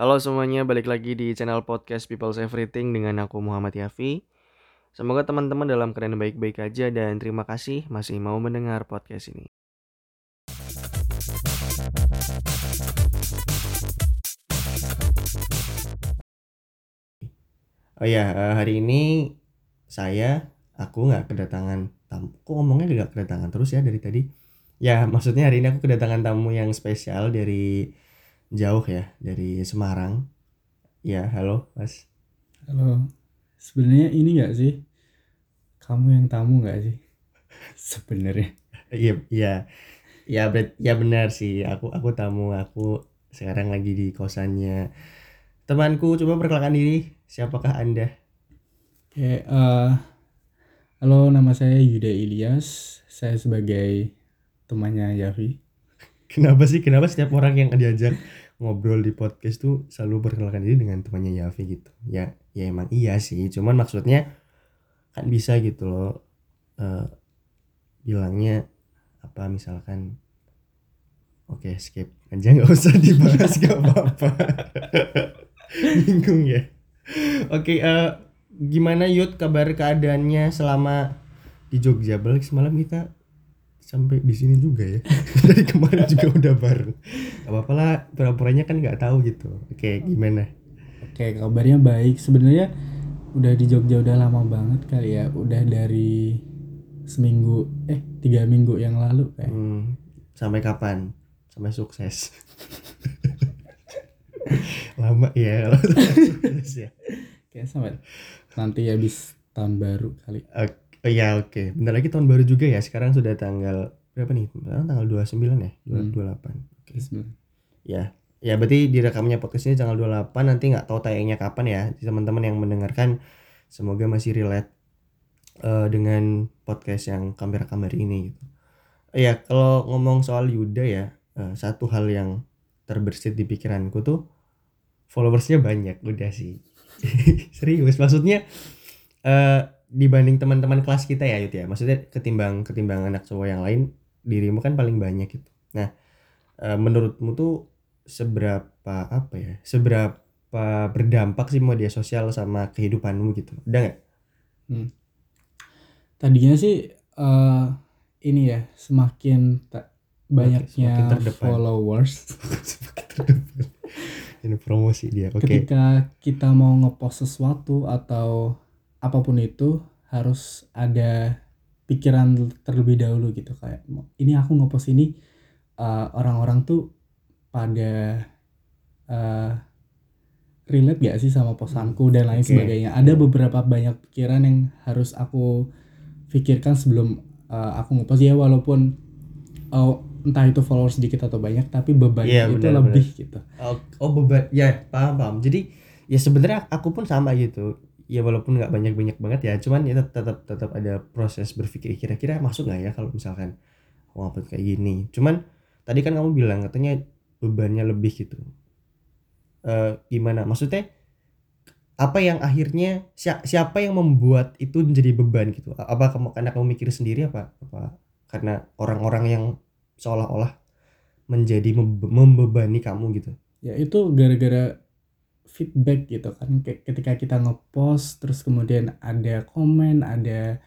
Halo semuanya, balik lagi di channel podcast People's Everything dengan aku Muhammad Yafi. Semoga teman-teman dalam keadaan baik-baik aja dan terima kasih masih mau mendengar podcast ini. Oh ya, hari ini saya, aku nggak kedatangan tamu. Kok ngomongnya nggak kedatangan terus ya dari tadi? Ya, maksudnya hari ini aku kedatangan tamu yang spesial dari jauh ya, dari Semarang. Ya, halo Mas. Halo, sebenarnya ini nggak sih? Kamu yang tamu nggak sih? Sebenarnya. Iya, iya. Ya, bet, ya benar sih. Aku aku tamu, aku sekarang lagi di kosannya temanku. Coba perkenalkan diri. Siapakah Anda? Oke, eh, halo nama saya Yuda Ilyas. Saya sebagai temannya Yafi. Kenapa sih? Kenapa setiap orang yang diajak ngobrol di podcast tuh selalu perkenalkan diri dengan temannya Yafi gitu? Ya, ya emang iya sih. Cuman maksudnya kan bisa gitu loh. eh, bilangnya apa misalkan Oke, skip aja nggak usah dibahas gak apa-apa. Bingung ya. Oke, eh, gimana Yud kabar keadaannya selama di Jogja? Balik semalam kita sampai di sini juga ya. Dari kemarin juga udah bareng. Gak apa-apa lah, pura-puranya kan nggak tahu gitu. Oke, gimana? Oke, kabarnya baik. Sebenarnya udah di Jogja udah lama banget kali ya. Udah dari seminggu, eh tiga minggu yang lalu kayak. Hmm, sampai kapan? Sampai sukses. Lama ya kalau sukses ya. Kayak sampai nanti habis tahun baru kali. Oke, oh ya oke. Bentar lagi tahun baru juga ya. Sekarang sudah tanggal berapa nih? Sekarang tanggal 29 ya? Hmm. 28. Oke. Bismillah. Ya. Ya berarti direkamnya podcast ini tanggal 28 nanti nggak tahu tayangnya kapan ya. Teman-teman yang mendengarkan semoga masih relate eh, dengan podcast yang kami rekam hari ini gitu. Ya, kalau ngomong soal Yuda ya, eh, satu hal yang terbersit di pikiranku tuh followersnya banyak udah sih. Serius, maksudnya eh dibanding teman-teman kelas kita ya Yud ya. Maksudnya ketimbang ketimbang anak cowok yang lain, dirimu kan paling banyak gitu. Nah, eh, menurutmu tuh seberapa apa ya? Seberapa berdampak sih media sosial sama kehidupanmu gitu? Ada nggak? Tadinya sih eh ini ya semakin ta- banyaknya semakin followers Semakin terdepan. Ini promosi dia. Oke. ketika kita mau ngepost sesuatu atau apa pun itu harus ada pikiran terlebih dahulu gitu kayak "Mau- ini aku ngepost ini eh, orang-orang tuh pada eh, relate gak sih sama postanku dan lain Oke. sebagainya ada beberapa banyak pikiran yang harus aku pikirkan sebelum eh, aku ngepost ya walaupun oh, entah itu followers sedikit atau banyak tapi bebannya Iya, itu benar, lebih gitu Oh, oh beban ya paham paham. Jadi ya sebenarnya aku pun sama gitu. Ya walaupun nggak banyak banyak banget ya, cuman ya tet- tetap tetap ada proses berpikir kira-kira masuk nggak ya kalau misalkan aku upload kayak gini. Cuman tadi kan kamu bilang katanya bebannya lebih gitu. Eh gimana? Maksudnya apa yang akhirnya sia- siapa yang membuat itu menjadi beban gitu? Apa kamu karena kamu mikir sendiri apa apa karena orang-orang yang seolah-olah menjadi membe- membebani kamu gitu? ya itu gara-gara feedback gitu kan. Ketika kita ngepost terus kemudian ada komen ada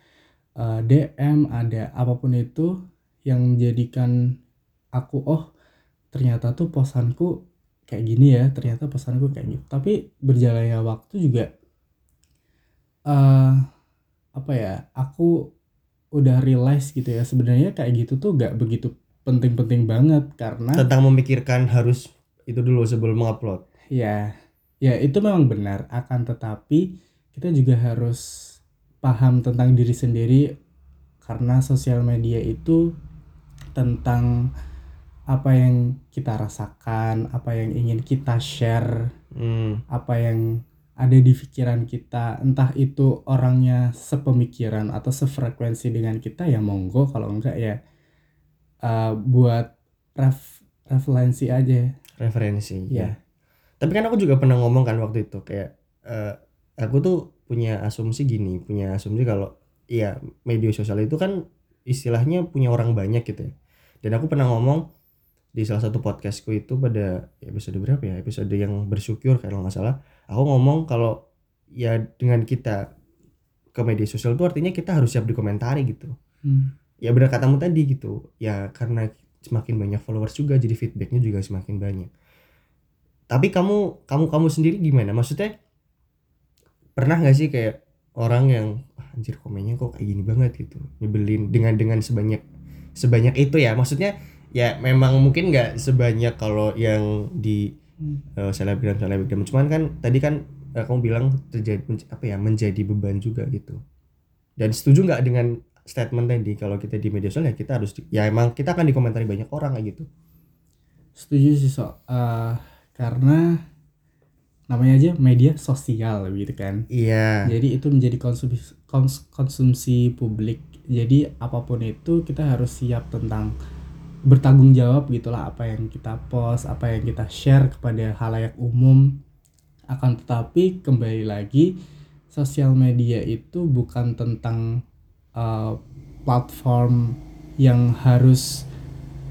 eh, DM ada apa pun itu yang menjadikan aku oh ternyata tuh posanku kayak gini ya ternyata posanku kayak gitu. Tapi berjalannya waktu juga eh apa ya aku udah realize gitu ya sebenarnya kayak gitu tuh gak begitu penting-penting banget karena tentang memikirkan harus itu dulu sebelum mengupload. Ya, ya itu memang benar. Akan tetapi kita juga harus paham tentang diri sendiri karena sosial media itu tentang apa yang kita rasakan, apa yang ingin kita share, Hmm, apa yang ada di pikiran kita. Entah itu orangnya sepemikiran atau sefrekuensi dengan kita ya monggo, kalau enggak ya eh, buat ref referensi aja. referensi. Ya. Ya. Tapi kan aku juga pernah ngomong kan waktu itu kayak eh, aku tuh punya asumsi gini, punya asumsi kalau iya media sosial itu kan istilahnya punya orang banyak gitu ya. Dan aku pernah ngomong di salah satu podcastku itu pada episode berapa ya episode yang bersyukur kalau nggak salah aku ngomong kalau ya dengan kita ke media sosial itu artinya kita harus siap dikomentari gitu Hmm. ya benar katamu tadi gitu ya karena semakin banyak followers juga jadi feedbacknya juga semakin banyak tapi kamu kamu kamu sendiri gimana? Maksudnya pernah nggak sih kayak orang yang "Wah, anjir komennya kok kayak gini banget gitu. Nyebelin dengan dengan sebanyak sebanyak itu ya. Maksudnya ya memang mungkin nggak sebanyak kalau yang di Hmm. eh, selebgram selebgram cuman kan tadi kan eh, kamu bilang terjadi apa ya menjadi beban juga gitu. Dan setuju nggak dengan statement tadi? Kalau kita di media sosial ya kita harus di- ya emang kita akan dikomentari banyak orang kayak gitu. Setuju sih so, Eh, karena namanya aja media sosial gitu kan. iya Jadi itu menjadi konsumsi kons- konsumsi publik. Jadi apa pun itu kita harus siap tentang bertanggung jawab gitulah apa yang kita post, apa yang kita share kepada halayak umum. Akan tetapi kembali lagi sosial media itu bukan tentang uh, platform yang harus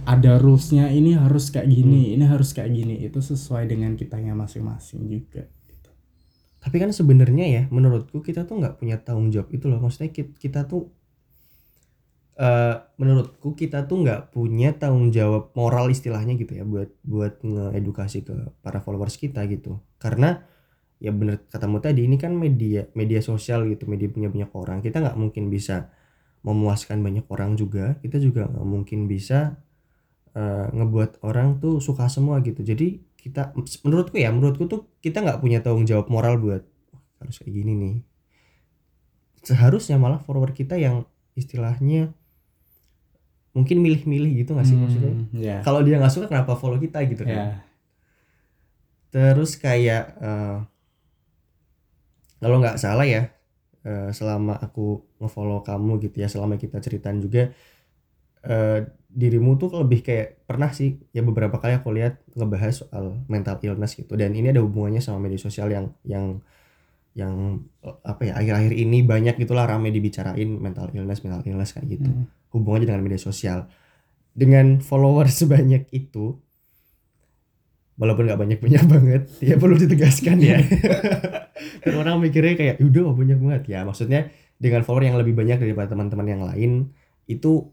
ada rulesnya ini harus kayak gini, ini harus kayak gini. Itu sesuai dengan kitanya masing-masing juga. gitu. tapi kan sebenarnya ya menurutku kita tuh nggak punya tanggung jawab itu loh maksudnya kita, kita tuh eh menurutku kita tuh nggak punya tanggung jawab moral istilahnya gitu ya buat buat ngeedukasi ke para followers kita gitu karena ya bener katamu tadi ini kan media media sosial gitu media punya banyak orang kita nggak mungkin bisa memuaskan banyak orang juga kita juga nggak mungkin bisa eh, ngebuat orang tuh suka semua gitu jadi kita menurutku ya menurutku tuh kita nggak punya tanggung jawab moral buat "Wah, harus kayak gini nih seharusnya malah follower kita yang istilahnya mungkin milih-milih gitu nggak sih maksudnya Hmm, ya. kalau dia nggak suka kenapa follow kita gitu kan Ya. terus kayak eh, kalau nggak salah ya eh, selama aku ngefollow kamu gitu ya selama kita ceritaan juga eh, dirimu tuh lebih kayak pernah sih ya beberapa kali aku lihat ngebahas soal mental illness gitu. Dan ini ada hubungannya sama media sosial yang yang yang apa ya akhir-akhir ini banyak gitulah rame dibicarain mental illness mental illness kayak gitu. Hmm. hubungannya dengan media sosial. Dengan follower sebanyak itu walaupun nggak banyak banyak banget ya perlu ditegaskan ya. Dan orang mikirnya kayak udah banyak banget. Ya maksudnya dengan follower yang lebih banyak daripada teman-teman yang lain itu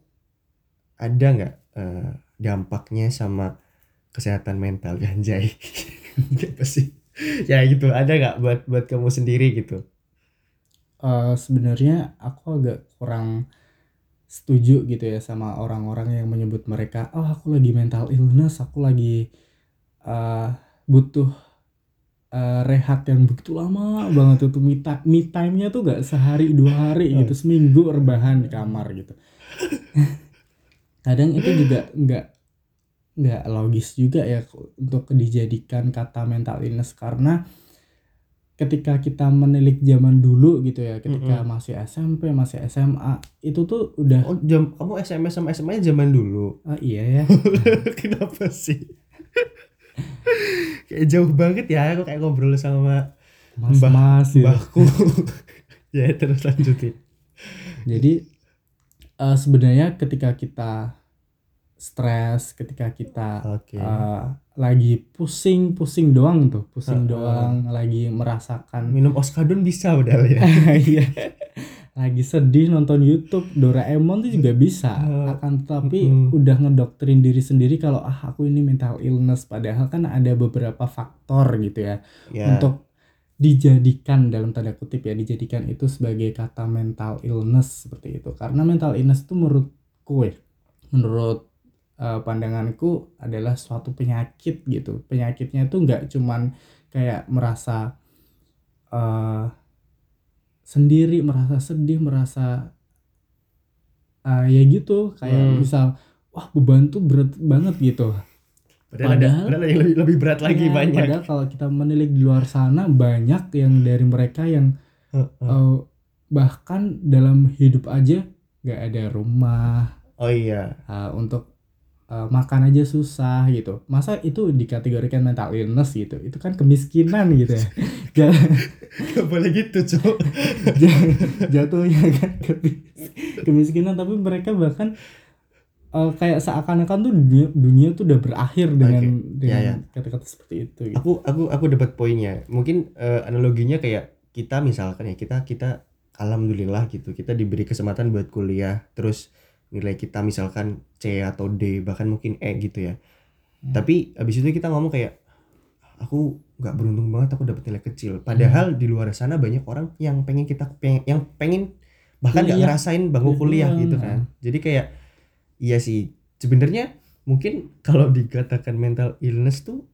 ada nggak eh, dampaknya sama kesehatan mental? Anjay. Apa sih? Ya gitu ada nggak buat buat kamu sendiri gitu? Eh, sebenarnya aku agak kurang setuju gitu ya sama orang-orang yang menyebut mereka oh aku lagi mental illness aku lagi eh, butuh eh, rehat yang begitu lama banget itu me, me time-nya tuh gak sehari dua hari gitu seminggu rebahan di kamar gitu kadang itu juga nggak nggak logis juga ya untuk dijadikan kata mental illness karena ketika kita menilik zaman dulu gitu ya ketika masih SMP masih SMA itu tuh udah oh jam kamu SMS sama SMA nya zaman dulu ah, iya ya Kenapa sih? kayak jauh banget ya aku kayak ngobrol sama mas Mbah- mas gitu. mbahku. ya terus lanjutin. jadi eh, sebenarnya ketika kita stres ketika kita Oke. eh, lagi pusing pusing doang tuh pusing Heeh. doang lagi merasakan Minum oskadon bisa padahal ya. Iya. lagi sedih nonton YouTube Doraemon tuh juga bisa Eh, akan tetapi mm-mm. udah ngedoktrin diri sendiri kalau ah aku ini mental illness padahal kan ada beberapa faktor gitu ya ya. untuk dijadikan dalam tanda kutip ya dijadikan itu sebagai kata mental illness seperti itu. Karena mental illness itu menurutku ya menurut eh, pandanganku adalah suatu penyakit gitu. Penyakitnya itu nggak cuman kayak merasa eh, sendiri merasa sedih merasa eh, ya gitu. Kayak Hmm. misal wah beban tuh berat banget gitu padahal, ada, padahal- padahal yang lebih, lebih berat lagi Ya, banyak. Padahal kalau kita menilik di luar sana banyak yang dari mereka yang Heeh. eh, bahkan dalam hidup aja nggak ada rumah oh iya. eh, untuk eh, makan aja susah gitu. Masa itu dikategorikan mental illness gitu? Itu kan kemiskinan gitu ya. Ja- Gak boleh gitu, Cok. ja- Jatuhnya kan kemis- kemiskinan tapi mereka bahkan eh, kayak seakan-akan tuh dunia, dunia tuh udah berakhir dengan Oke. dengan Ya, ya. kata-kata seperti itu gitu. aku aku aku dapat poinnya mungkin eh, analoginya kayak kita misalkan ya kita kita alhamdulillah gitu kita diberi kesempatan buat kuliah terus nilai kita misalkan C atau D bahkan mungkin E gitu ya Hmm. tapi abis itu kita ngomong kayak aku nggak beruntung banget aku dapat nilai kecil padahal Hmm. di luar sana banyak orang yang pengen kita pengen yang pengen bahkan nggak Kuliah. ngerasain bangku kuliah Iya. gitu kan jadi kayak iya sih. Sebenarnya mungkin kalau dikatakan mental illness tuh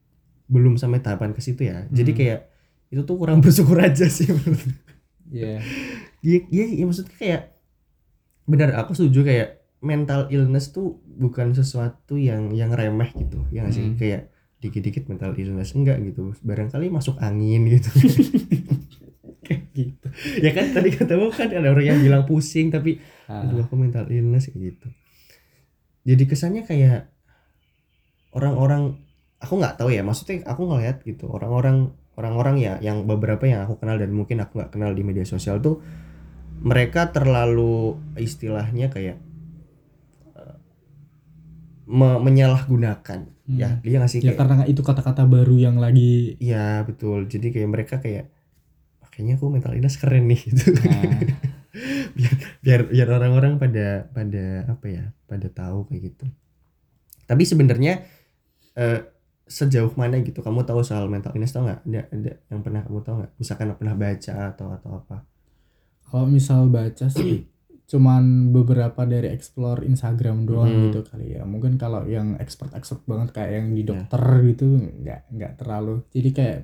belum sampai tahapan ke situ ya. Jadi Hmm. kayak itu tuh kurang bersyukur aja sih menurut Iya. Iya, iya, iya, maksudnya kayak benar aku setuju kayak mental illness tuh bukan sesuatu yang yang remeh gitu ya nggak sih? Hmm. kayak dikit-dikit mental illness enggak gitu. Barangkali masuk angin gitu. Kayak gitu. Ya kan tadi katamu kan ada orang yang bilang pusing tapi Ah, aduh aku mental illness kayak gitu jadi kesannya kayak orang-orang aku nggak tahu ya maksudnya aku ngeliat gitu orang-orang orang-orang ya yang beberapa yang aku kenal dan mungkin aku nggak kenal di media sosial tuh mereka terlalu istilahnya kayak eh, me- menyalahgunakan Hmm. ya dia nggak sih? Ya kayak karena itu kata-kata baru yang lagi iya betul. Jadi kayak mereka kayak "Ah, kayaknya aku mental illness keren nih gitu. Nah, biar biar biar orang-orang pada pada apa ya pada tahu kayak gitu. Tapi sebenarnya eh, sejauh mana gitu kamu tahu soal mental illness tau nggak? Ada ada yang pernah kamu tahu nggak? Misalkan pernah baca atau atau apa? Kalau misal baca sih cuman beberapa dari explore Instagram doang Hmm. gitu kali ya. Mungkin kalau yang expert-expert banget kayak yang di Ya. dokter gitu nggak nggak terlalu. Jadi kayak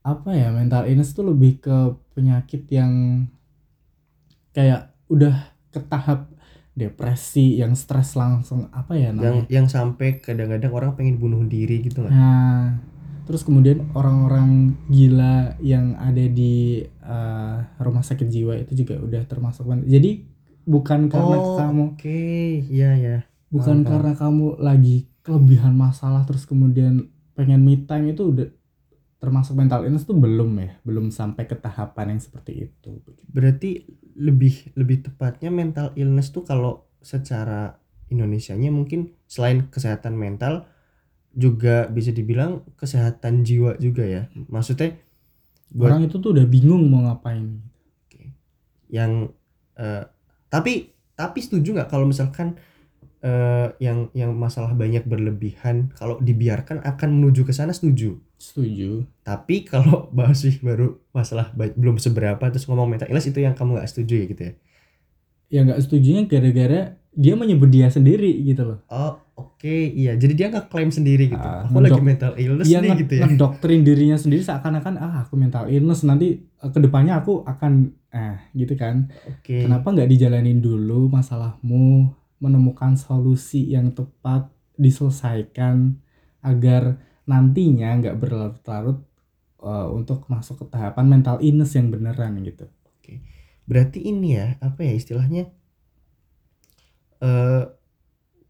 apa ya mental illness tuh lebih ke penyakit yang kayak udah ke tahap depresi yang stres langsung apa ya yang namanya yang sampai kadang-kadang orang pengen bunuh diri gitu nggak Nah, terus kemudian orang-orang gila yang ada di eh, rumah sakit jiwa itu juga udah termasuk. Jadi bukan karena oh kamu oke iya ya bukan paham. karena kamu lagi kelebihan masalah terus kemudian pengen me time itu udah termasuk mental illness tuh belum ya, belum sampai ke tahapan yang seperti itu. berarti lebih lebih tepatnya mental illness tuh kalau secara Indonesianya mungkin selain kesehatan mental juga bisa dibilang kesehatan jiwa juga ya maksudnya buat Orang itu tuh udah bingung mau ngapain. yang eh, tapi tapi setuju nggak kalau misalkan eh, yang yang masalah banyak berlebihan kalau dibiarkan akan menuju ke sana setuju? Setuju. tapi kalau bahas sih baru masalah ba- belum seberapa terus ngomong mental illness itu yang kamu nggak setuju ya gitu ya? Ya nggak setujunya gara-gara dia menyebut dia sendiri gitu loh. oh oke iya. Jadi dia nggak klaim sendiri gitu. Ah, aku lagi mental illness Dia nih gitu ya. ngedoktrin dirinya sendiri seakan-akan ah aku mental illness nanti eh, ke depannya aku akan eh gitu kan. oke. Kenapa nggak dijalanin dulu masalahmu, menemukan solusi yang tepat, diselesaikan agar nantinya nggak berlarut-larut eh, untuk masuk ke tahapan mental illness yang beneran gitu. berarti ini ya apa ya istilahnya? Eh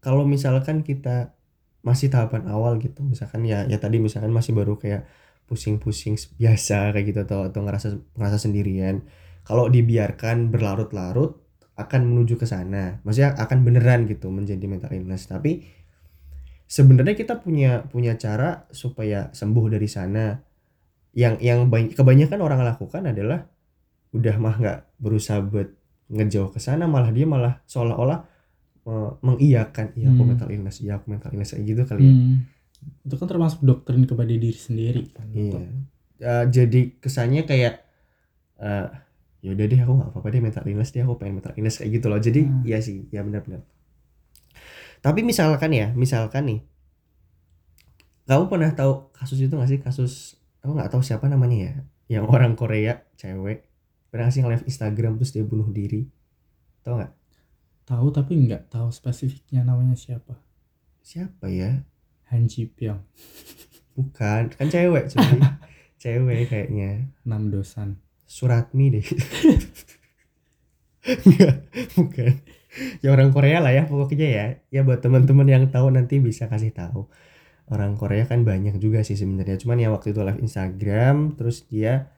kalau misalkan kita masih tahapan awal gitu misalkan ya ya tadi misalkan masih baru kayak pusing-pusing biasa kayak gitu atau atau ngerasa ngerasa sendirian. Kalau dibiarkan berlarut-larut akan menuju ke sana maksudnya akan beneran gitu menjadi mental illness tapi sebenarnya kita punya punya cara supaya sembuh dari sana yang yang banyak, kebanyakan orang lakukan adalah udah mah nggak berusaha buat ngejauh ke sana malah dia malah seolah-olah eh, mengiyakan iya aku Hmm. mental illness iya aku mental illness kayak gitu kali ya Hmm. Itu kan termasuk doktrin kepada diri sendiri kan. iya Eh, jadi kesannya kayak eh ya udah deh aku nggak apa-apa deh mental illness deh aku pengen mental illness kayak gitu loh. Jadi Hmm. iya sih ya benar-benar. Tapi misalkan ya misalkan nih kamu pernah tahu kasus itu gak sih? Kasus aku nggak tahu siapa namanya ya yang orang Korea cewek pernah sih nge-live Instagram terus dia bunuh diri? Tau nggak? Tahu tapi nggak tahu spesifiknya namanya siapa. siapa ya? Han Ji Pyong, bukan kan cewek cuy. Cewek kayaknya. Nam Dosan. Suratmi deh. Enggak, bukan. Ya orang Korea lah ya pokoknya ya. Ya buat teman-teman yang tahu nanti bisa kasih tahu. Orang Korea kan banyak juga sih sebenarnya. Cuman ya waktu itu live Instagram terus dia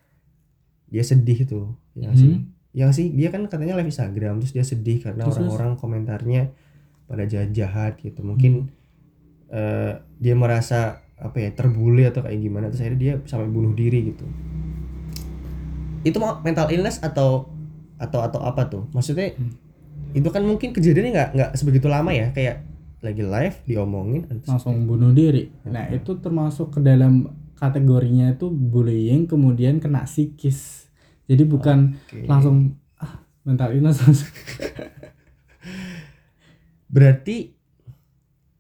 dia sedih tuh. Ya sih? Hmm. ya nggak sih? Dia kan katanya live Instagram terus dia sedih karena orang-orang komentarnya pada jahat-jahat gitu. Mungkin eh, dia merasa apa ya terbully atau kayak gimana. Terus akhirnya dia sampai bunuh diri gitu itu mau mental illness atau atau atau apa tuh maksudnya itu kan mungkin kejadiannya nggak nggak sebegitu lama ya kayak lagi live diomongin langsung bunuh diri. Nah, itu termasuk ke dalam kategorinya itu bullying kemudian kena psikis. Jadi bukan Oke. langsung ah mental illness langsung. berarti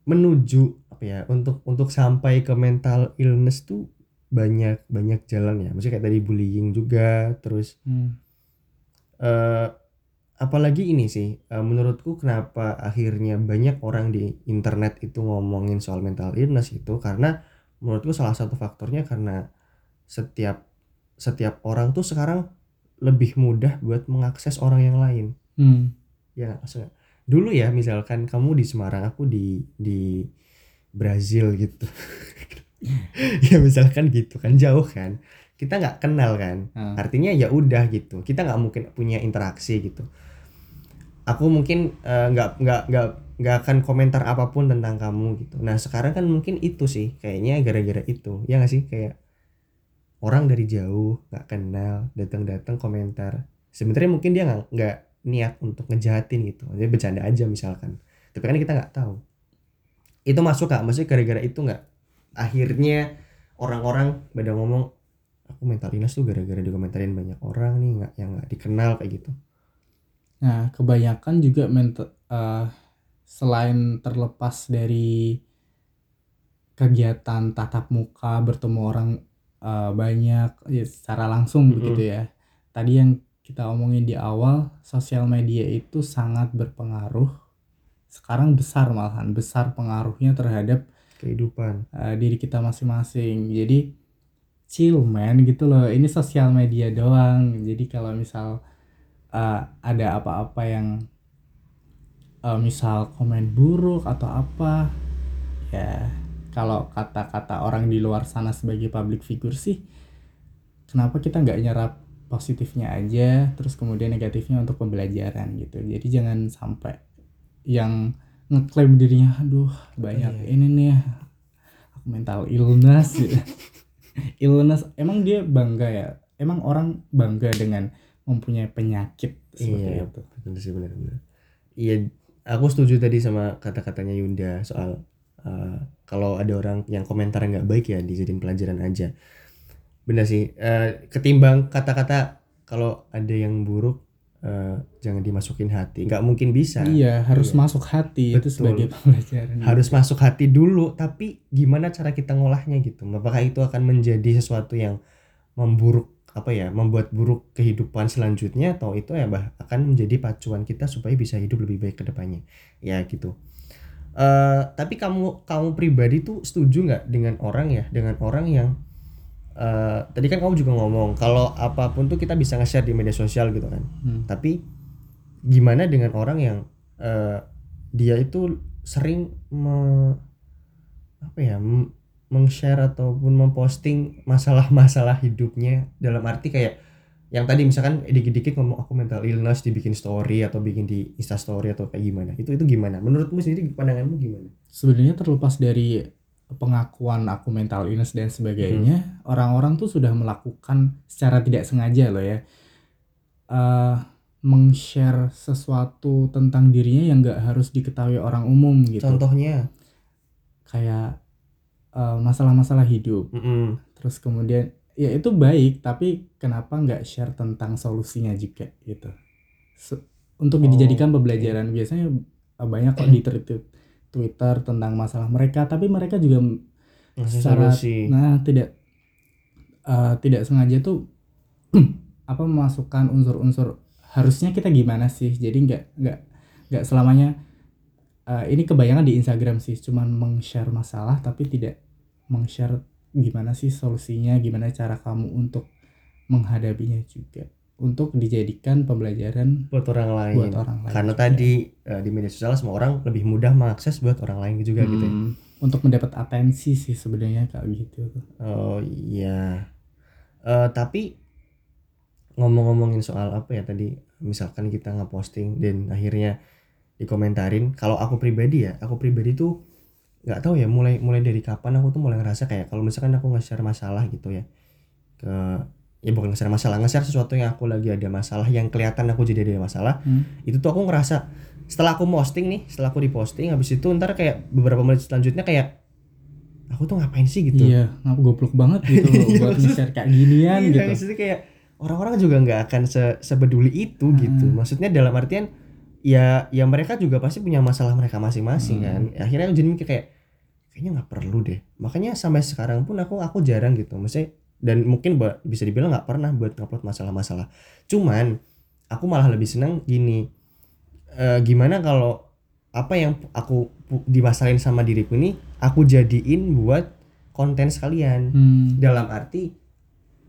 menuju apa ya untuk untuk sampai ke mental illness tuh banyak banyak jalan ya maksudnya kayak tadi bullying juga terus Hmm. eh apalagi ini sih eh, menurutku kenapa akhirnya banyak orang di internet itu ngomongin soal mental illness itu karena menurutku salah satu faktornya karena setiap setiap orang tuh sekarang lebih mudah buat mengakses orang yang lain Hmm. ya maksudnya dulu ya misalkan kamu di Semarang aku di di Brazil gitu ya misalkan gitu kan jauh kan. Kita nggak kenal kan. Ah. artinya ya udah gitu. Kita nggak mungkin punya interaksi gitu. Aku mungkin eh, nggak nggak nggak nggak akan komentar apa pun tentang kamu gitu. Nah sekarang kan mungkin itu sih kayaknya gara-gara itu. Ya nggak sih? Kayak orang dari jauh nggak kenal datang-datang komentar. Sebenarnya mungkin dia nggak nggak niat untuk ngejahatin gitu. Dia bercanda aja misalkan. Tapi kan kita nggak tahu. Itu masuk nggak? Maksudnya gara-gara itu nggak akhirnya orang-orang pada ngomong aku mental illness tuh gara-gara dikomentarin banyak orang nih nggak yang nggak dikenal kayak gitu Nah, kebanyakan juga mental eh, selain terlepas dari kegiatan tatap muka bertemu orang eh, banyak ya, secara langsung Mm-mm. begitu ya. Tadi yang kita omongin di awal, sosial media itu sangat berpengaruh. Sekarang besar malahan, besar pengaruhnya terhadap kehidupan eh, diri kita masing-masing. Jadi chill man gitu loh. Ini sosial media doang. Jadi kalau misal eh, ada apa-apa yang eh, misal komen buruk atau apa, ya kalau kata-kata orang di luar sana sebagai public figure sih, kenapa kita nggak nyerap positifnya aja, terus kemudian negatifnya untuk pembelajaran gitu. Jadi jangan sampai yang ngeklaim dirinya, aduh banyak Iya. ini nih aku mental illness gitu. illness emang dia bangga ya emang orang bangga dengan mempunyai penyakit seperti iya itu betul sih benar-benar iya aku setuju tadi sama kata-katanya Yunda soal eh, kalau ada orang yang komentar nggak baik ya dijadiin pelajaran aja benar sih Eh, ketimbang kata-kata kalau ada yang buruk eh, jangan dimasukin hati. Nggak mungkin bisa. Iya harus Iya. masuk hati itu Betul. sebagai pembelajaran. Harus masuk hati dulu tapi gimana cara kita ngolahnya gitu? Apakah itu akan menjadi sesuatu yang memburuk apa ya membuat buruk kehidupan selanjutnya atau itu ya bah akan menjadi pacuan kita supaya bisa hidup lebih baik ke depannya? Ya gitu. Eh tapi kamu kamu pribadi tuh setuju nggak dengan orang ya? Dengan orang yang eh tadi kan kamu juga ngomong kalau apa pun tuh kita bisa nge-share di media sosial gitu kan. Hmm. tapi gimana dengan orang yang eh, dia itu sering me- apa ya meng-share ataupun memposting masalah-masalah hidupnya dalam arti kayak yang tadi misalkan dikit-dikit ngomong aku mental illness dibikin story atau bikin di insta story atau kayak gimana. Itu itu gimana? Menurutmu sendiri pandanganmu gimana? Sebenarnya terlepas dari pengakuan aku mental illness dan sebagainya orang-orang tuh sudah melakukan secara tidak sengaja loh ya. Eh meng-share sesuatu tentang dirinya yang nggak harus diketahui orang umum gitu. Contohnya? Kayak eh, masalah-masalah hidup. Mm-mm. terus kemudian ya itu baik tapi kenapa nggak share tentang solusinya juga gitu? Se- untuk Oh, dijadikan pembelajaran. Biasanya eh, banyak kok di Twitter tentang masalah mereka tapi mereka juga ngasih secara solusi. nah tidak eh, tidak sengaja tuh apa memasukkan unsur-unsur harusnya kita gimana sih? Jadi nggak nggak nggak selamanya eh, ini kebayangan di Instagram sih cuman meng-share masalah tapi tidak meng-share gimana sih solusinya gimana cara kamu untuk menghadapinya juga untuk dijadikan pembelajaran buat orang lain. Buat orang lain. Karena juga. tadi eh, di media sosial semua orang lebih mudah mengakses buat orang lain juga gitu ya. Hmm, untuk mendapat atensi sih sebenarnya kayak gitu Oh iya. Eh tapi ngomong-ngomongin soal apa ya tadi, misalkan kita ngeposting dan akhirnya dikomentarin. Kalau aku pribadi ya aku pribadi tuh nggak tahu ya mulai mulai dari kapan aku tuh mulai ngerasa kayak kalau misalkan aku nge-share masalah gitu ya ke ya bukan nge-share masalah nge-share sesuatu yang aku lagi ada masalah yang kelihatan aku jadi ada masalah Hmm. itu tuh aku ngerasa setelah aku posting nih setelah aku diposting habis itu ntar kayak beberapa menit selanjutnya kayak aku tuh ngapain sih gitu Iya, ngapa goblok banget gitu loh Iya, buat nge-share kayak ginian Iya, gitu. maksudnya kayak orang-orang juga nggak akan se sebeduli itu gitu Hmm. maksudnya dalam artian ya ya mereka juga pasti punya masalah mereka masing-masing Hmm. kan akhirnya aku jadi mikir kayak kayaknya nggak perlu deh makanya sampai sekarang pun aku aku jarang gitu maksudnya dan mungkin ba- bisa dibilang nggak pernah buat ngupload masalah-masalah. Cuman aku malah lebih senang gini Eh, gimana kalau apa yang aku dimasalahin sama diriku ini aku jadiin buat konten sekalian. Hmm. dalam arti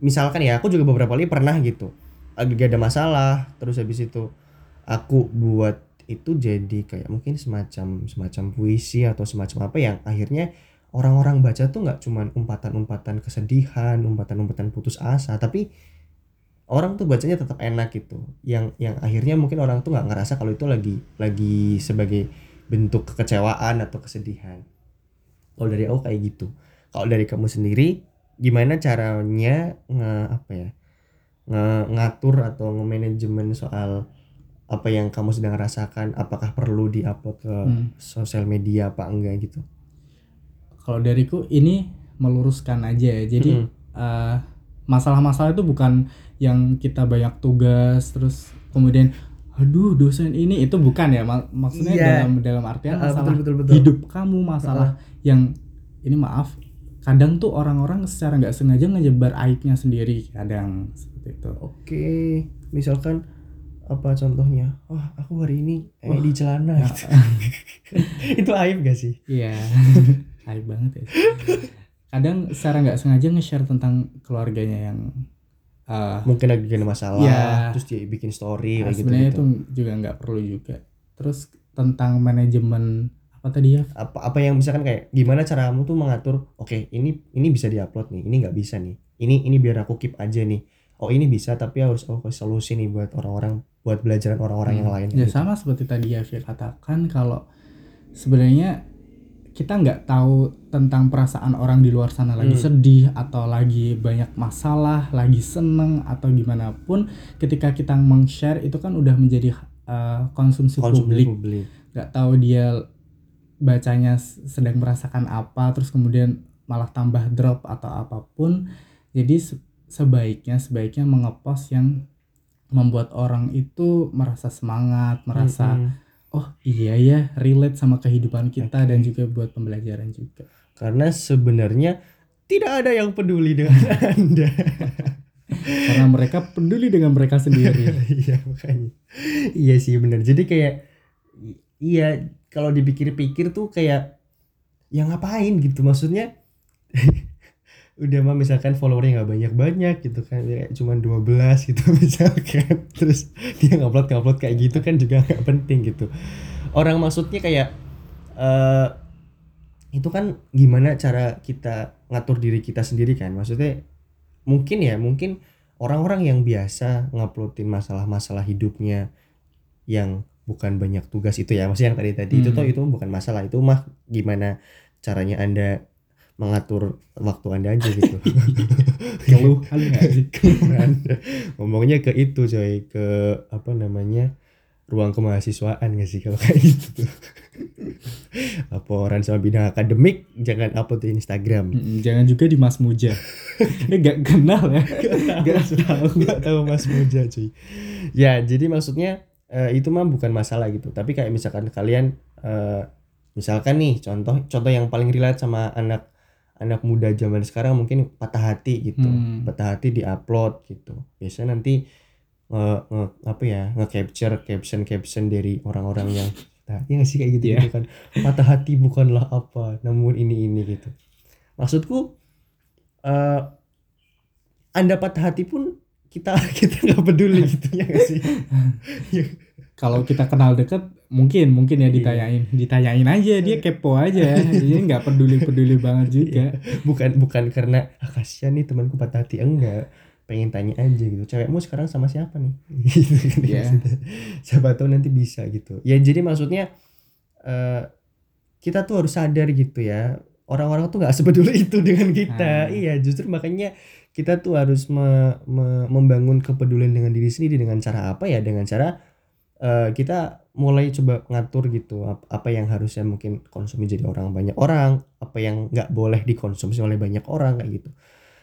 misalkan ya aku juga beberapa kali pernah gitu. Lagi ada masalah terus habis itu aku buat itu jadi kayak mungkin semacam semacam puisi atau semacam apa yang akhirnya orang-orang baca tuh nggak cuman umpatan-umpatan kesedihan umpatan-umpatan putus asa tapi orang tuh bacanya tetap enak gitu. Yang yang akhirnya mungkin orang tuh nggak ngerasa kalau itu lagi lagi sebagai bentuk kekecewaan atau kesedihan. Kalau dari aku kayak gitu. Kalau dari kamu sendiri gimana caranya nge apa ya nge ngatur atau nge-manajemen soal apa yang kamu sedang rasakan? Apakah perlu diupload ke Hmm. sosial media apa enggak gitu Kalau dariku ini meluruskan aja ya. Jadi Mm-mm. eh, masalah-masalah itu bukan yang kita banyak tugas terus kemudian aduh dosen ini itu bukan ya Mak- maksudnya Iya. dalam dalam artian Ah, masalah betul, betul, betul. hidup kamu masalah yang ini maaf kadang tuh orang-orang secara nggak sengaja ngejebar aibnya sendiri kadang seperti itu oke misalkan apa contohnya wah aku hari ini eh, Wah. di celana gitu. itu aib gak sih Iya, aib banget ya. Kadang secara nggak sengaja nge-share tentang keluarganya yang eh, mungkin lagi ada masalah Iya. terus dia bikin story nah, kayak gitu, sebenarnya gitu itu juga nggak perlu juga. Terus tentang manajemen apa tadi ya? apa apa yang misalkan kayak gimana cara kamu tuh mengatur oke ini ini bisa diupload nih ini nggak bisa nih ini ini biar aku keep aja nih oh ini bisa tapi harus aku kasih solusi nih buat orang-orang buat belajaran orang-orang yang lain Ya gitu. sama seperti tadi Yafi katakan kalau sebenarnya kita nggak tahu tentang perasaan orang di luar sana lagi Hmm. sedih atau lagi banyak masalah, lagi seneng atau gimana pun ketika kita meng-share itu kan udah menjadi eh, konsumsi, konsumsi publik publik nggak tahu dia bacanya sedang merasakan apa terus kemudian malah tambah drop atau apa pun jadi se- sebaiknya sebaiknya mengepost yang membuat orang itu merasa semangat merasa Mm-mm. Oh iya ya relate sama kehidupan kita Oke. dan juga buat pembelajaran juga. Karena sebenarnya tidak ada yang peduli dengan anda. Karena mereka peduli dengan mereka sendiri. Iya makanya. Iya sih benar jadi kayak iya kalau dipikir-pikir tuh kayak ya ngapain gitu? Maksudnya udah mah misalkan followernya nggak banyak-banyak gitu kan ya kayak cuman 12 gitu misalkan. Terus dia ngupload ngupload kayak gitu kan juga nggak penting gitu. Orang maksudnya kayak eh itu kan gimana cara kita ngatur diri kita sendiri kan? Maksudnya mungkin ya mungkin orang-orang yang biasa nguploadin masalah-masalah hidupnya yang bukan banyak tugas itu ya. Maksudnya yang tadi tadi itu Hmm. tuh itu bukan masalah itu mah gimana caranya anda mengatur waktu anda aja gitu. Keluhan nggak sih? Keluhan. ngomongnya ke itu coy. Ke apa namanya ruang kemahasiswaan gak sih kalau kayak gitu tuh? Laporan sama bidang akademik jangan upload di Instagram. Jangan juga di Mas Muja. Ini nggak kenal ya? Nggak tahu. Nggak tahu Mas Moja cuy. Ya jadi maksudnya eh, itu mah bukan masalah gitu. Tapi kayak misalkan kalian eh, misalkan nih contoh contoh yang paling relate sama anak anak muda zaman sekarang mungkin patah hati gitu. Hmm. patah hati di upload gitu. Biasanya nanti nge, nge- apa ya nge capture caption caption dari orang-orang yang patah hati nggak sih kayak gitu, Iya. gitu kan patah hati bukanlah apa namun ini ini gitu. Maksudku eh anda patah hati pun kita kita nggak peduli gitu ya nggak sih? Kalau kita kenal deket mungkin mungkin ya Iya. ditanyain ditanyain aja dia kepo aja. Dia nggak peduli peduli banget juga. Bukan bukan karena ah, kasihan nih temanku patah hati. Enggak. Pengen tanya aja gitu. Cewekmu sekarang sama siapa nih? Gitu kan Iya. maksudnya. siapa tahu nanti bisa gitu. Ya jadi maksudnya eh kita tuh harus sadar gitu ya. Orang-orang tuh nggak sepeduli itu dengan kita. Nah. iya justru makanya kita tuh harus me- me- membangun kepedulian dengan diri sendiri dengan cara apa ya? Dengan cara eh, kita mulai coba ngatur gitu ap- apa yang harusnya mungkin konsumsi jadi orang banyak orang apa yang nggak boleh dikonsumsi oleh banyak orang kayak gitu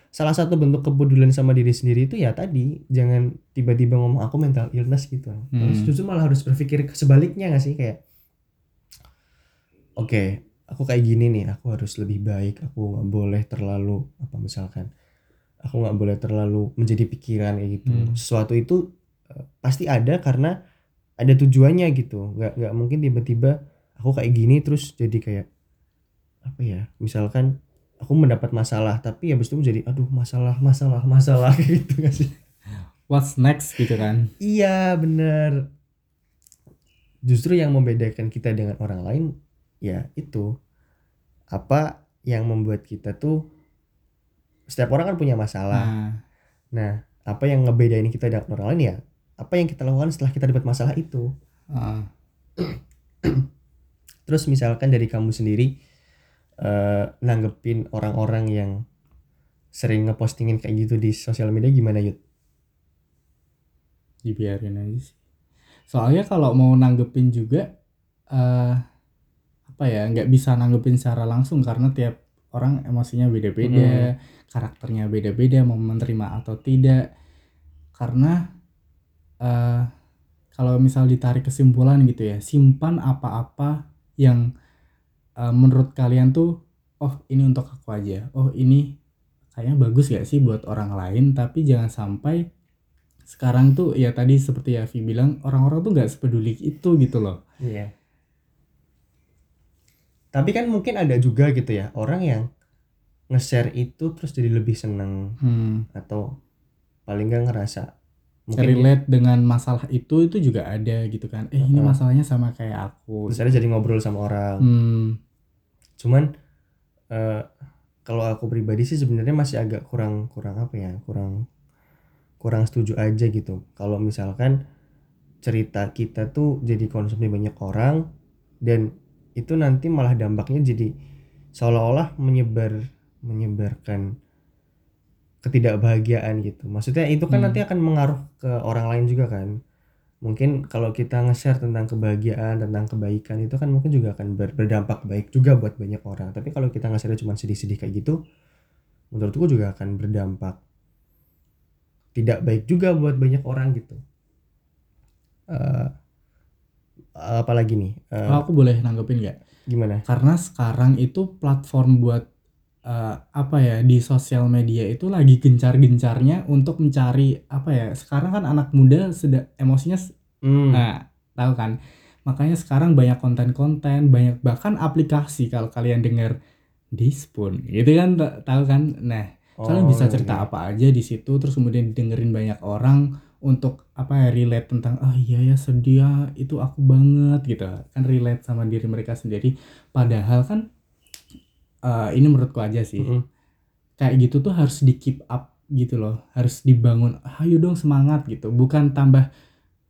salah satu bentuk kepedulian sama diri sendiri itu ya tadi jangan tiba-tiba ngomong aku mental illness gitu Terus Hmm. justru malah harus berpikir sebaliknya gak sih kayak oke aku kayak gini nih aku harus lebih baik aku nggak boleh terlalu apa misalkan aku nggak boleh terlalu menjadi pikiran kayak gitu Hmm. sesuatu itu eh, pasti ada karena ada tujuannya gitu. Nggak nggak mungkin tiba-tiba aku kayak gini terus jadi kayak apa ya misalkan aku mendapat masalah tapi habis itu jadi aduh masalah masalah masalah kayak gitu gak sih? What's next gitu kan? Iya bener. Justru yang membedakan kita dengan orang lain Ya itu. Apa yang membuat kita tuh Setiap orang kan punya masalah. Nah. Nah apa yang ngebedain kita dengan orang lain ya Apa yang kita lakukan setelah kita dapat masalah itu. Uh, Terus misalkan dari kamu sendiri eh Nanggepin orang-orang yang Sering ngepostingin kayak gitu di sosial media gimana Yud? dibiarin aja sih. Soalnya kalau mau nanggepin juga eh apa ya nggak bisa nanggepin secara langsung karena tiap orang emosinya beda-beda karakternya beda-beda mau menerima atau tidak. Karena eh kalau misal ditarik kesimpulan gitu ya simpan apa-apa yang eh, menurut kalian tuh oh ini untuk aku aja oh ini kayaknya bagus gak sih buat orang lain tapi jangan sampai sekarang tuh ya tadi seperti Yavi bilang orang-orang tuh nggak sepeduli itu gitu loh Iya. Tapi kan mungkin ada juga gitu ya orang yang nge-share itu terus jadi lebih seneng hmm. atau paling nggak ngerasa mungkin relate dengan masalah itu itu juga ada gitu kan eh ini masalahnya sama kayak aku ada jadi ngobrol sama orang. hmm. Cuman eh, kalau aku pribadi sih sebenarnya masih agak kurang kurang apa ya kurang kurang setuju aja gitu. Kalau misalkan cerita kita tuh jadi konsumsi banyak orang dan itu nanti malah dampaknya jadi seolah-olah menyebar menyebarkan ketidakbahagiaan gitu. Maksudnya itu kan Hmm. nanti akan mengaruh ke orang lain juga kan. Mungkin kalau kita nge-share tentang kebahagiaan, tentang kebaikan itu kan mungkin juga akan ber- berdampak baik juga buat banyak orang. Tapi kalau kita nge-share cuma sedih-sedih kayak gitu, menurutku juga akan berdampak tidak baik juga buat banyak orang gitu. Eh apalagi nih? Eh, Oh, aku boleh nanggepin nggak gimana? karena sekarang itu platform buat eh, apa ya di sosial media itu lagi gencar-gencarnya untuk mencari apa ya sekarang kan anak muda sudah emosinya s- Hmm, nah tahu kan? Makanya sekarang banyak konten-konten banyak bahkan aplikasi kalau kalian dengar Dispun gitu kan ta- tahu kan? Nah kalian oh, bisa cerita iya. apa aja di situ terus kemudian dengerin banyak orang untuk apa ya relate tentang ah iya ya sedih ya itu aku banget gitu. Kan relate sama diri mereka sendiri. Padahal kan eh, ini menurutku aja sih Mm-mm. kayak gitu tuh harus di keep up gitu loh harus dibangun ayo dong semangat gitu bukan tambah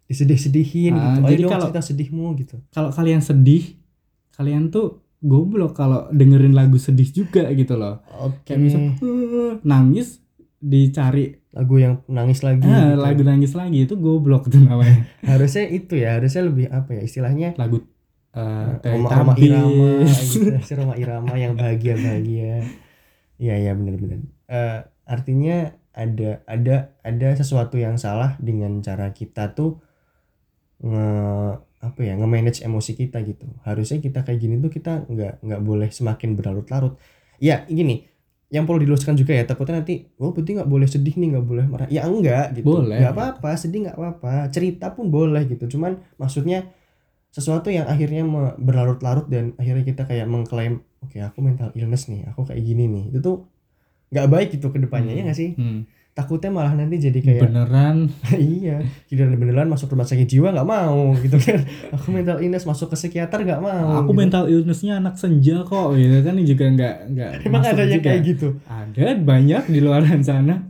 Disedih-sedihin Ah, gitu. Ayo jadi dong kalau- cerita sedihmu gitu. kalau kalian sedih kalian tuh goblok kalau dengerin lagu sedih juga gitu loh Oke. kayak misal nangis dicari lagu yang nangis lagi. ah, gitu. lagu nangis lagi itu goblok tuh namanya Harusnya itu ya, harusnya lebih apa ya istilahnya lagu eh kayak Roma, Roma Irama gitu. Roma Irama yang bahagia-bahagia. Iya iya benar-benar. Eh, artinya ada ada ada sesuatu yang salah dengan cara kita tuh nge apa ya nge-manage emosi kita gitu. Harusnya kita kayak gini tuh kita nggak nggak boleh semakin berlarut-larut. Ya gini, yang perlu diluruskan juga ya takutnya nanti oh berarti nggak boleh sedih nih nggak boleh marah ya enggak gitu Boleh. nggak apa-apa sedih nggak apa-apa cerita pun boleh gitu cuman maksudnya sesuatu yang akhirnya berlarut-larut dan akhirnya kita kayak mengklaim oke aku mental illness nih aku kayak gini nih. Itu tuh nggak baik gitu ke depannya ya nggak sih? Hmm. takutnya malah nanti jadi kayak beneran? Iya giliran beneran masuk rumah sakit jiwa nggak mau gitu kan. Aku mental illness masuk ke psikiater nggak mau aku gitu. mental illnessnya anak senja kok gitu kan juga nggak nggak emang ada yang kayak gitu? Ada banyak di luar sana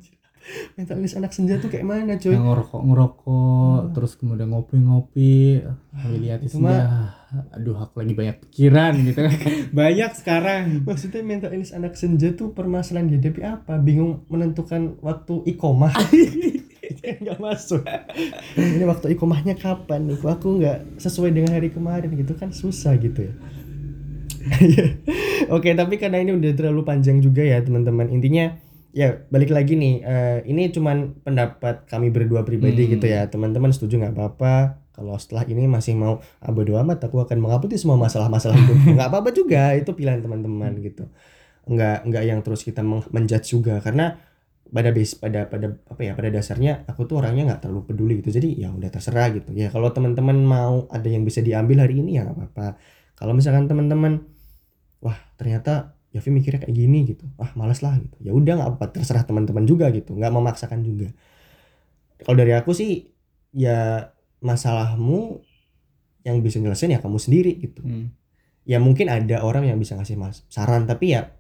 mental illness anak senja tuh kayak mana coy? Yang ngerokok ngerokok terus kemudian ngopi-ngopi. Lihat itu senja aduh aku lagi banyak pikiran gitu banyak sekarang. Maksudnya mental illness anak senja tuh permasalahan dihadapi apa? Bingung menentukan waktu ikomah. Kan nggak masuk. Ini waktu ikomahnya kapan nih? Aku nggak sesuai dengan hari kemarin gitu kan susah gitu ya. Oke, tapi karena ini udah terlalu panjang juga ya teman-teman. Intinya ya balik lagi nih. eh, ini cuman pendapat kami berdua pribadi Hmm. gitu ya. Teman-teman setuju nggak apa-apa. Kalau setelah ini masih mau ah, bodo amat, aku akan mengupload semua masalah-masalah hidup. nggak apa-apa juga. Itu pilihan teman-teman gitu. Nggak nggak yang terus kita menjudge juga karena pada base pada pada apa ya pada dasarnya aku tuh orangnya nggak terlalu peduli gitu jadi ya udah terserah gitu ya kalau teman-teman mau ada yang bisa diambil hari ini ya nggak apa-apa kalau misalkan teman-teman wah ternyata Yafi mikirnya kayak gini gitu. Wah malas lah gitu. Ya udah nggak apa terserah teman-teman juga gitu. Nggak memaksakan juga. Kalau dari aku sih ya masalahmu yang bisa nyelesain ya kamu sendiri gitu. Hmm. ya mungkin ada orang yang bisa ngasih mas saran tapi ya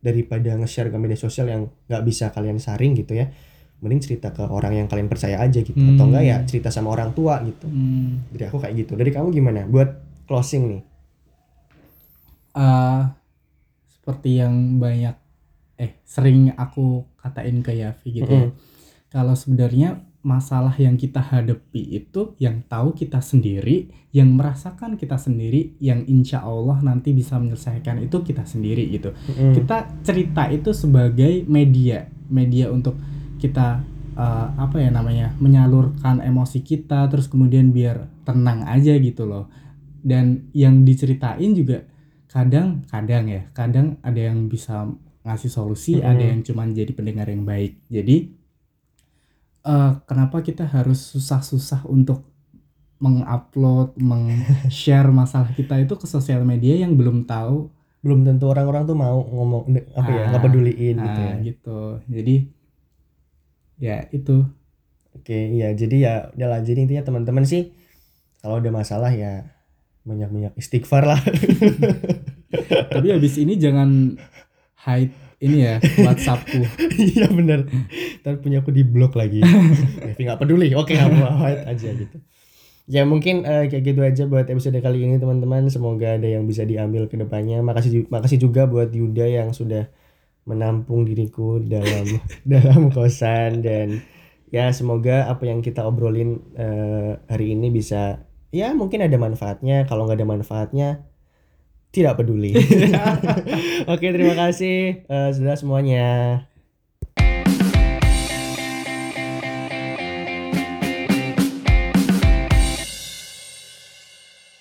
daripada nge-share ke media sosial yang nggak bisa kalian saring gitu ya mending cerita ke orang yang kalian percaya aja gitu. Atau Hmm. enggak ya cerita sama orang tua gitu. Hmm. dari aku kayak gitu. Dari kamu gimana? Buat closing nih. Eh, seperti yang banyak eh sering aku katain ke Yafi gitu ya. Mm-mm. Kalau sebenarnya masalah yang kita hadapi itu yang tahu kita sendiri, yang merasakan kita sendiri, yang insya Allah nanti bisa menyelesaikan itu kita sendiri gitu. Mm-mm. Kita cerita itu sebagai media, media untuk kita eh, apa ya namanya menyalurkan emosi kita, terus kemudian biar tenang aja gitu loh. Dan yang diceritain juga kadang-kadang ya, kadang ada yang bisa ngasih solusi, Mm-mm. ada yang cuman jadi pendengar yang baik. Jadi eh, kenapa kita harus susah-susah untuk mengupload, meng-share masalah kita itu ke sosial media yang belum tahu belum tentu orang-orang tuh mau ngomong apa ya Ah, nggak peduliin gitu Nah, ya gitu. Jadi ya itu. oke iya jadi ya udahlah jadi intinya teman-teman sih kalau ada masalah ya banyak-banyak istighfar lah Tapi habis ini jangan hide ini ya WhatsAppku. iya bener. Ntar punya aku di blok lagi. Devi nggak peduli. Oke nggak mau hide aja gitu. Ya mungkin eh, kayak gitu aja buat episode kali ini teman-teman. Semoga ada yang bisa diambil ke depannya. Makasih makasih juga buat Yuda yang sudah menampung diriku dalam dalam kosan. Dan ya semoga apa yang kita obrolin eh, hari ini bisa ya mungkin ada manfaatnya. Kalau nggak ada manfaatnya tidak peduli. Oke terima kasih. Eh, sudah semuanya